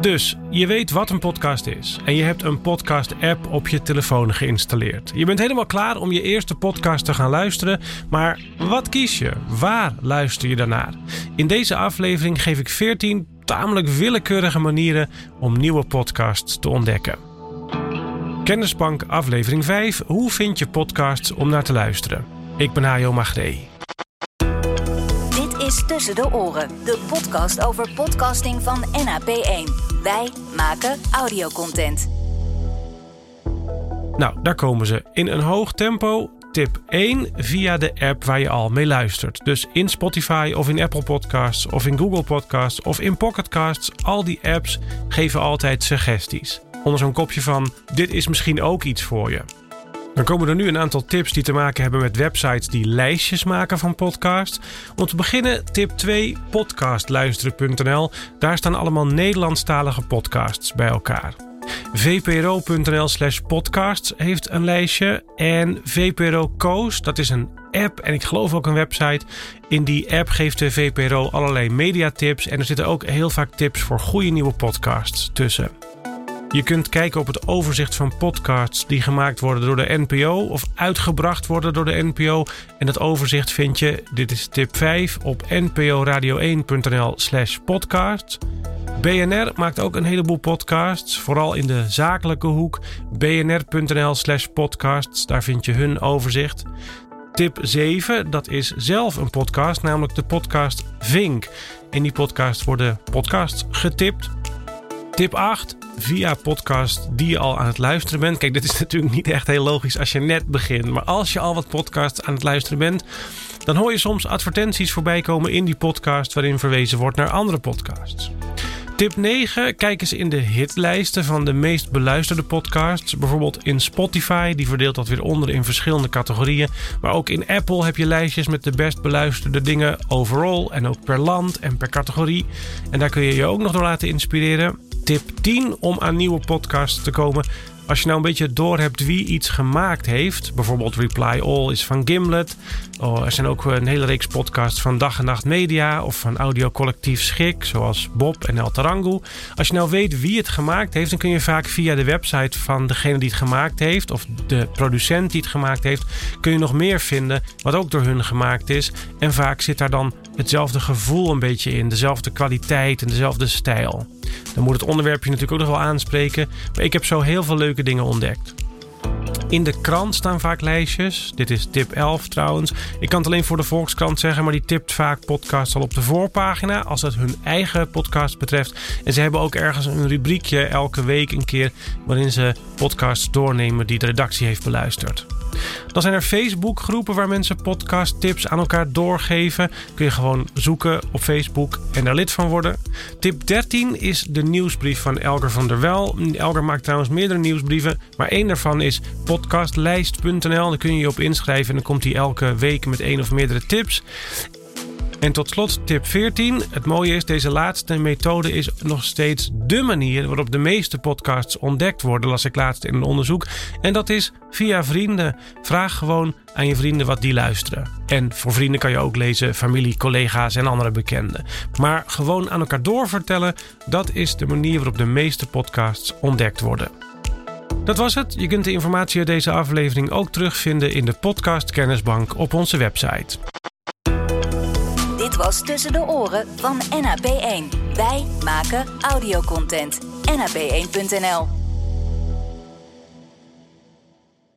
Dus je weet wat een podcast is en je hebt een podcast-app op je telefoon geïnstalleerd. Je bent helemaal klaar om je eerste podcast te gaan luisteren, maar wat kies je? Waar luister je daarnaar? In deze aflevering geef ik 14 tamelijk willekeurige manieren om nieuwe podcasts te ontdekken. Kennisbank aflevering 5. Hoe vind je podcasts om naar te luisteren? Ik ben Hajo Magree. Dit is Tussen de Oren, de podcast over podcasting van NAP1. Wij maken audiocontent. Nou, daar komen ze. In een hoog tempo. Tip 1 via de app waar je al mee luistert. Dus in Spotify of in Apple Podcasts of in Google Podcasts of in Pocketcasts. Al die apps geven altijd suggesties. Onder zo'n kopje van: Dit is misschien ook iets voor je. Dan komen er nu een aantal tips die te maken hebben met websites die lijstjes maken van podcasts. Om te beginnen tip 2 podcastluisteren.nl. Daar staan allemaal Nederlandstalige podcasts bij elkaar. VPRO.nl slash podcasts heeft een lijstje. En VPRO Coast, dat is een app en ik geloof ook een website. In die app geeft de VPRO allerlei mediatips. En er zitten ook heel vaak tips voor goede nieuwe podcasts tussen. Je kunt kijken op het overzicht van podcasts die gemaakt worden door de NPO of uitgebracht worden door de NPO. En dat overzicht vind je, dit is tip 5, op nporadio1.nl/slash podcast. BNR maakt ook een heleboel podcasts, vooral in de zakelijke hoek. bnr.nl/slash podcasts, daar vind je hun overzicht. Tip 7, dat is zelf een podcast, namelijk de podcast Vink. In die podcast worden podcasts getipt. Tip 8, via podcast die je al aan het luisteren bent. Kijk, dit is natuurlijk niet echt heel logisch als je net begint. Maar als je al wat podcasts aan het luisteren bent, dan hoor je soms advertenties voorbij komen in die podcast waarin verwezen wordt naar andere podcasts. Tip 9. Kijk eens in de hitlijsten van de meest beluisterde podcasts. Bijvoorbeeld in Spotify, die verdeelt dat weer onder in verschillende categorieën. Maar ook in Apple heb je lijstjes met de best beluisterde dingen overall. En ook per land en per categorie. En daar kun je je ook nog door laten inspireren tip 10 om aan nieuwe podcasts te komen. Als je nou een beetje door hebt wie iets gemaakt heeft, bijvoorbeeld Reply All is van Gimlet. Oh, er zijn ook een hele reeks podcasts van Dag en Nacht Media of van audiocollectief Schik, zoals Bob en El Tarangu. Als je nou weet wie het gemaakt heeft, dan kun je vaak via de website van degene die het gemaakt heeft of de producent die het gemaakt heeft, kun je nog meer vinden wat ook door hun gemaakt is. En vaak zit daar dan hetzelfde gevoel een beetje in, dezelfde kwaliteit en dezelfde stijl. Dan moet het onderwerpje natuurlijk ook nog wel aanspreken, maar ik heb zo heel veel leuke dingen ontdekt. In de krant staan vaak lijstjes. Dit is tip 11 trouwens. Ik kan het alleen voor de Volkskrant zeggen, maar die tipt vaak podcasts al op de voorpagina als het hun eigen podcast betreft. En ze hebben ook ergens een rubriekje elke week een keer waarin ze podcasts doornemen die de redactie heeft beluisterd. Dan zijn er Facebook-groepen waar mensen podcast-tips aan elkaar doorgeven. Kun je gewoon zoeken op Facebook en daar lid van worden. Tip 13 is de nieuwsbrief van Elger van der Wel. Elger maakt trouwens meerdere nieuwsbrieven, maar één daarvan is podcastlijst.nl. Daar kun je je op inschrijven en dan komt hij elke week met één of meerdere tips. En tot slot tip 14. Het mooie is, deze laatste methode is nog steeds dé manier waarop de meeste podcasts ontdekt worden, las ik laatst in een onderzoek. En dat is via vrienden. Vraag gewoon aan je vrienden wat die luisteren. En voor vrienden kan je ook lezen familie, collega's en andere bekenden. Maar gewoon aan elkaar doorvertellen, dat is de manier waarop de meeste podcasts ontdekt worden. Dat was het. Je kunt de informatie uit deze aflevering ook terugvinden in de podcast Kennisbank op onze website. Was Tussen de Oren van NAP1. Wij maken audiocontent. NAP1.nl